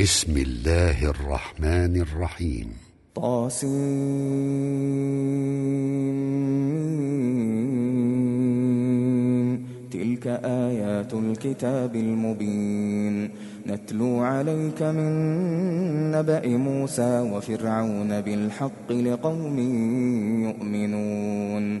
بسم الله الرحمن الرحيم. طاسين. تلك آيات الكتاب المبين. نتلو عليك من نبأ موسى وفرعون بالحق لقوم يؤمنون.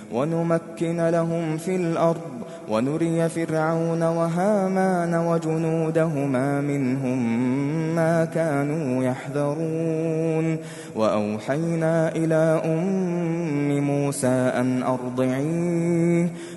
ونمكن لهم في الأرض ونري فرعون وهامان وجنودهما منهم ما كانوا يحذرون وأوحينا إلى أم موسى أن أرضعيه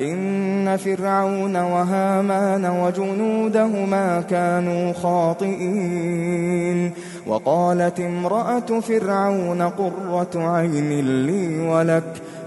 إن فرعون وهامان وجنودهما كانوا خاطئين. وقالت امرأة فرعون قرة عين لي ولك.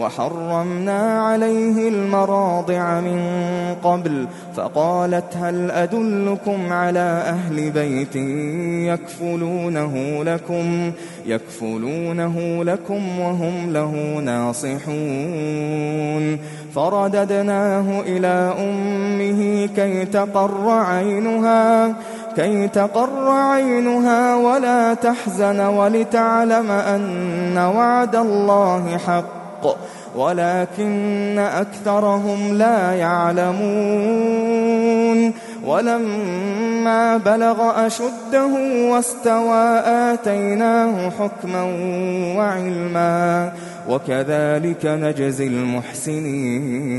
وحرمنا عليه المراضع من قبل فقالت هل أدلكم على أهل بيت يكفلونه لكم يكفلونه لكم وهم له ناصحون. فرددناه إلى أمه كي تقر عينها كي تقر عينها ولا تحزن ولتعلم أن وعد الله حق. ولكن أكثرهم لا يعلمون. ولما بلغ أشده واستوى آتيناه حكما وعلما وكذلك نجزي المحسنين.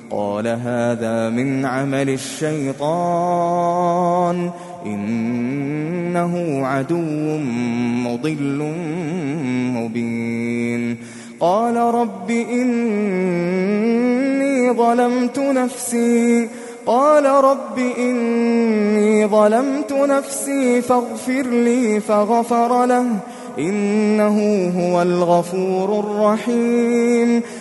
قال هذا من عمل الشيطان إنه عدو مضل مبين. قال رب إني ظلمت نفسي. قال رب إني ظلمت نفسي فاغفر لي فغفر له. إنه هو الغفور الرحيم.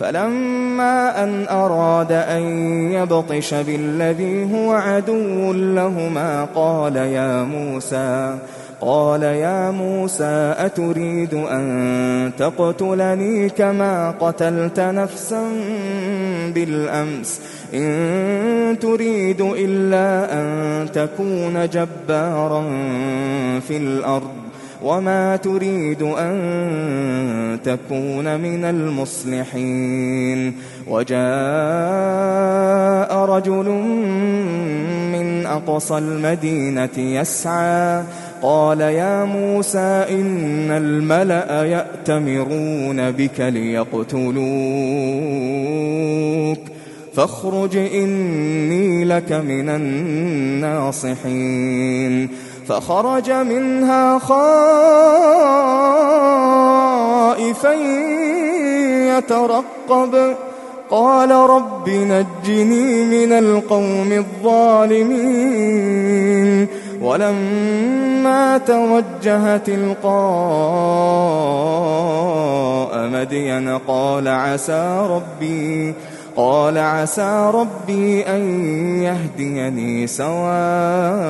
فلما أن أراد أن يبطش بالذي هو عدو لهما قال يا موسى قال يا موسى أتريد أن تقتلني كما قتلت نفسا بالأمس؟ إن تريد إلا أن تكون جبارا في الأرض وما تريد أن تكون من المصلحين. وجاء رجل من أقصى المدينة يسعى قال يا موسى إن الملأ يأتمرون بك ليقتلوك فاخرج إني لك من الناصحين. فخرج منها خائفا يترقب. قال رب نجني من القوم الظالمين. ولما توجه تلقاء مدين قال عسى ربي قال عسى ربي أن يهديني سواء.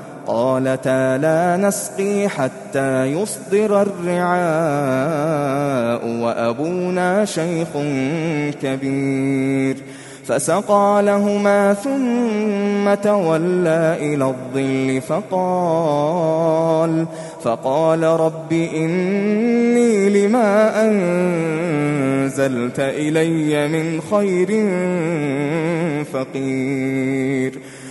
قالتا لا نسقي حتى يصدر الرعاء وأبونا شيخ كبير. فسقى لهما ثم تولى إلى الظل فقال فقال رب إني لما أنزلت إلي من خير فقير.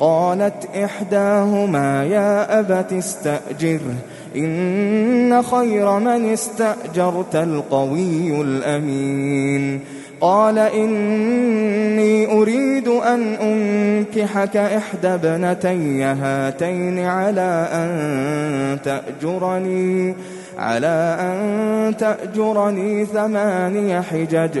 قالت إحداهما يا أبت استأجره إن خير من استأجرت القوي الأمين. قال إني أريد أن أنكحك إحدى ابنتي هاتين على أن تأجرني على أن تأجرني ثماني حجج.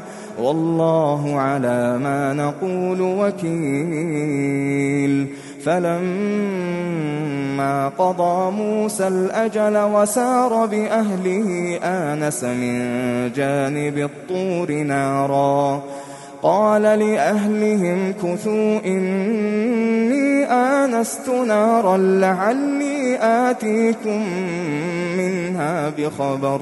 والله على ما نقول وكيل. فلما قضى موسى الأجل وسار بأهله آنس من جانب الطور نارا. قال لأهلهم كثوا إني آنست نارا لعلي آتيكم منها بخبر ۖ.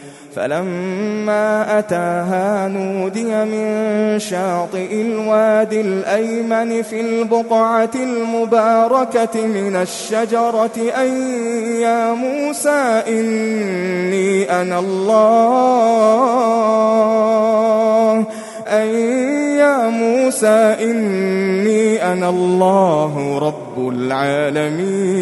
فلما أتاها نودي من شاطئ الوادي الأيمن في البقعة المباركة من الشجرة أن يا موسى إني أنا الله. أن يا موسى إني أنا الله رب العالمين.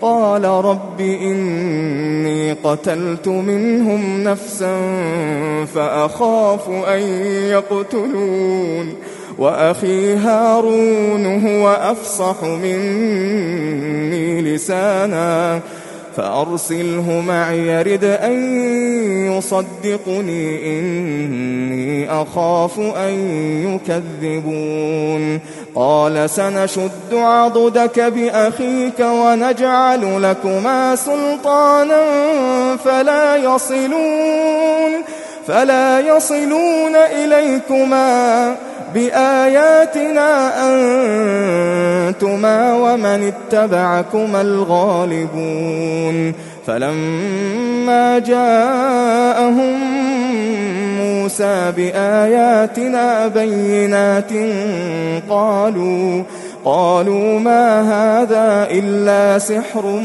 قال رب إني قتلت منهم نفسا فأخاف أن يقتلون وأخي هارون هو أفصح مني لسانا فأرسله معي يرد أن يصدقني إني أخاف أن يكذبون. قال سنشد عضدك بأخيك ونجعل لكما سلطانا فلا يصلون فلا يصلون إليكما. بآياتنا أنتما ومن اتبعكما الغالبون فلما جاءهم موسى بآياتنا بينات قالوا قالوا ما هذا إلا سحر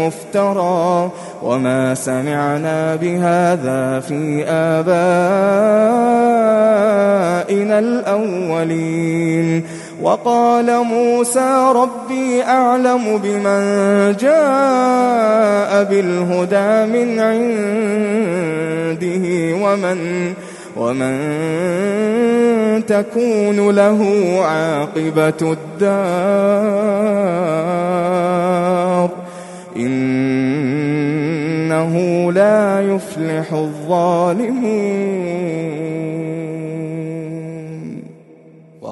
مفترى وما سمعنا بهذا في آبائنا الأولين. وقال موسى ربي أعلم بمن جاء بالهدى من عنده ومن ومن تكون له عاقبة الدار. إنه لا يفلح الظالمون.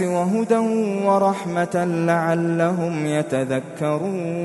وهدى ورحمة لعلهم يتذكرون.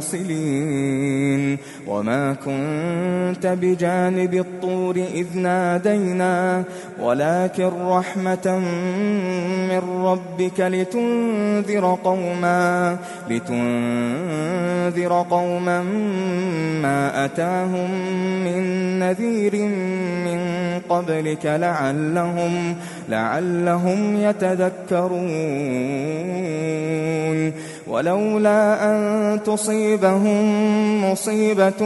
وما كنت بجانب الطور إذ نادينا ولكن رحمة من ربك لتنذر قوما لتنذر قوما ما أتاهم من نذير من قبلك لعلهم لعلهم يتذكرون. ولولا أن تصيبهم مصيبة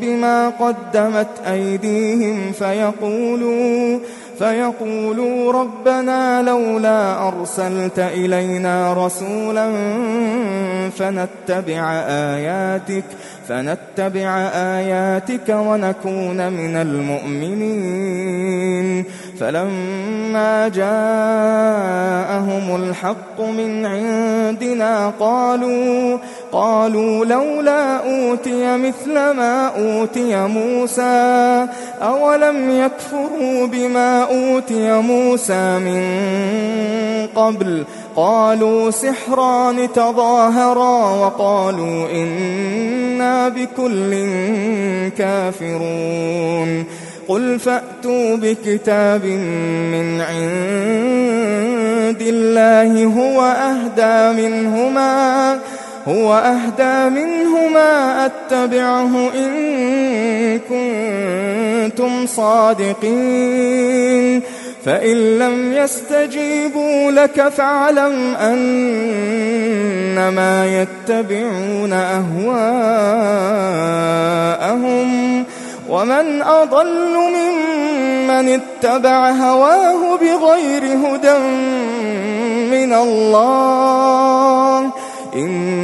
بما قدمت أيديهم فيقولوا فيقولوا ربنا لولا أرسلت إلينا رسولا فنتبع آياتك فنتبع آياتك ونكون من المؤمنين. فلما جاءهم الحق من عندنا قالوا قالوا لولا أوتي مثل ما أوتي موسى أولم يكفروا بما أوتي موسى من قبل؟ قالوا سحران تظاهرا وقالوا إنا بكل كافرون. قل فأتوا بكتاب من عند الله هو أهدى منهما. هو أهدى منهما أتبعه إن كنتم صادقين. فإن لم يستجيبوا لك فاعلم أنما يتبعون أهواءهم. ومن أضل ممن اتبع هواه بغير هدى من الله. إن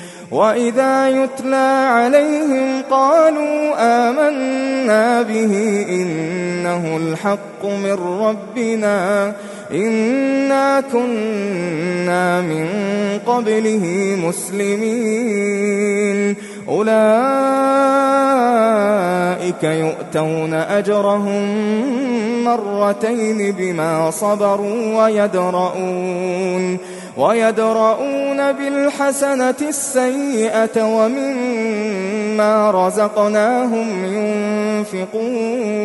وإذا يتلى عليهم قالوا آمنا به إنه الحق من ربنا إنا كنا من قبله مسلمين أولئك يؤتون أجرهم مرتين بما صبروا ويدرؤون ويدرؤون بالحسنة السيئة ومما رزقناهم ينفقون.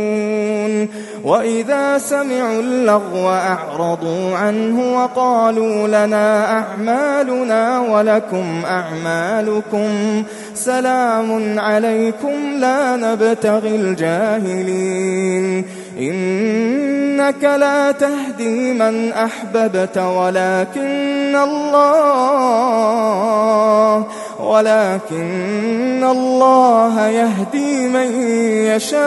وإذا سمعوا اللغو أعرضوا عنه وقالوا لنا أعمالنا ولكم أعمالكم. سلام عليكم لا نبتغي الجاهلين. إنك لا تهدي من أحببت ولكن الله ولكن الله يهدي من يشاء.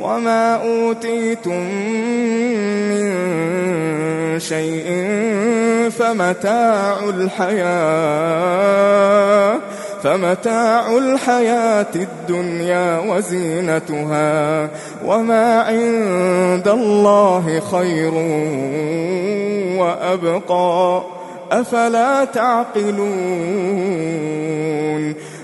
وما أوتيتم من شيء فمتاع الحياة فمتاع الحياة الدنيا وزينتها وما عند الله خير وأبقى أفلا تعقلون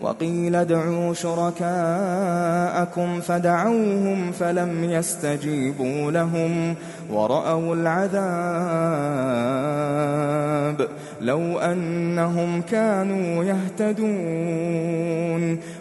وقيل ادعوا شركاءكم فدعوهم فلم يستجيبوا لهم ورأوا العذاب لو أنهم كانوا يهتدون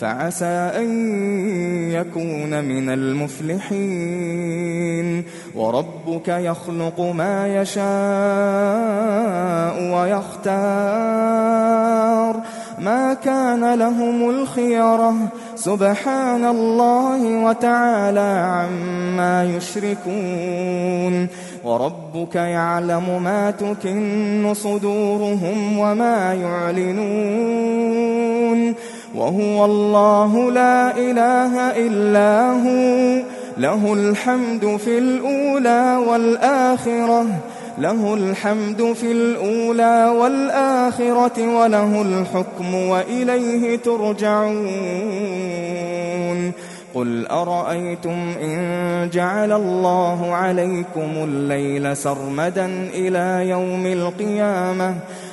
فعسى أن يكون من المفلحين. وربك يخلق ما يشاء ويختار. ما كان لهم الخيرة سبحان الله وتعالى عما يشركون. وربك يعلم ما تكن صدورهم وما يعلنون. وهو الله لا إله إلا هو. له الحمد في الأولى والآخرة. له الحمد في الأولى والآخرة وله الحكم وإليه ترجعون. قل أرأيتم إن جعل الله عليكم الليل سرمدا إلى يوم القيامة؟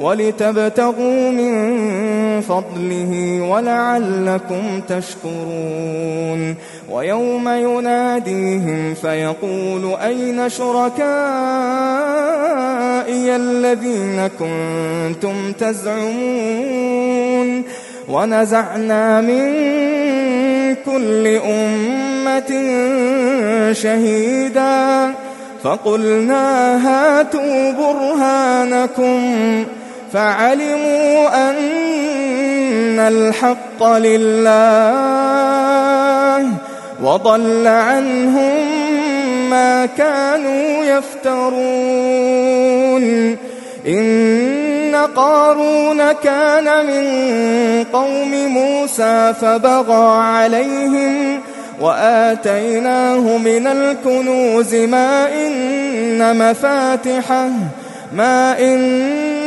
ولتبتغوا من فضله ولعلكم تشكرون. ويوم يناديهم فيقول أين شركائي الذين كنتم تزعمون؟ ونزعنا من كل أمة شهيدا. فقلنا هاتوا برهانكم. فعلموا أن الحق لله وضل عنهم ما كانوا يفترون. إن قارون كان من قوم موسى فبغى عليهم وآتيناه من الكنوز ما إن مفاتحه ما إن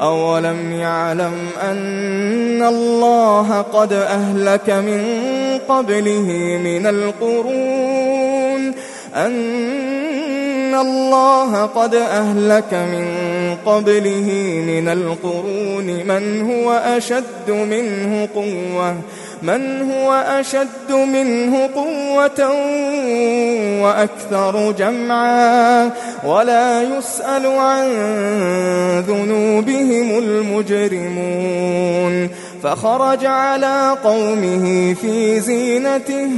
أولم يعلم أن الله قد أهلك من قبله من القرون؟ أن الله قد أهلك من قبله من القرون من هو أشد منه قوة من هو أشد منه قوة وأكثر جمعا ولا يسأل عن ذنوبهم المجرمون فخرج على قومه في زينته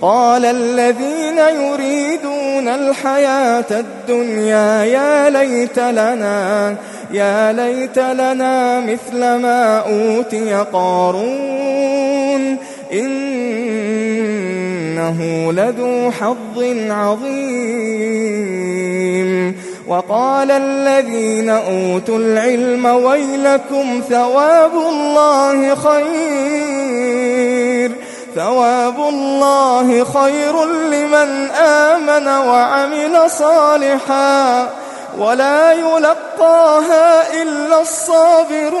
قال الذين يريدون الحياة الدنيا يا ليت لنا يا ليت لنا مثل ما أوتي قارون إنه لذو حظ عظيم. وقال الذين أوتوا العلم ويلكم ثواب الله خير. ثواب الله خير لمن آمن وعمل صالحا. ولا يلقاها إلا الصابرون.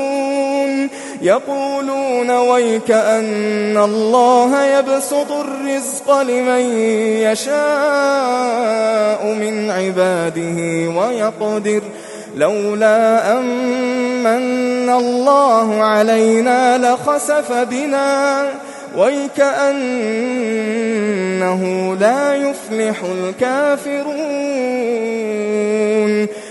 يقولون ويك أن الله يبسط الرزق لمن يشاء من عباده ويقدر لولا أمن الله علينا لخسف بنا. ويكأنه لا يفلح الكافرون.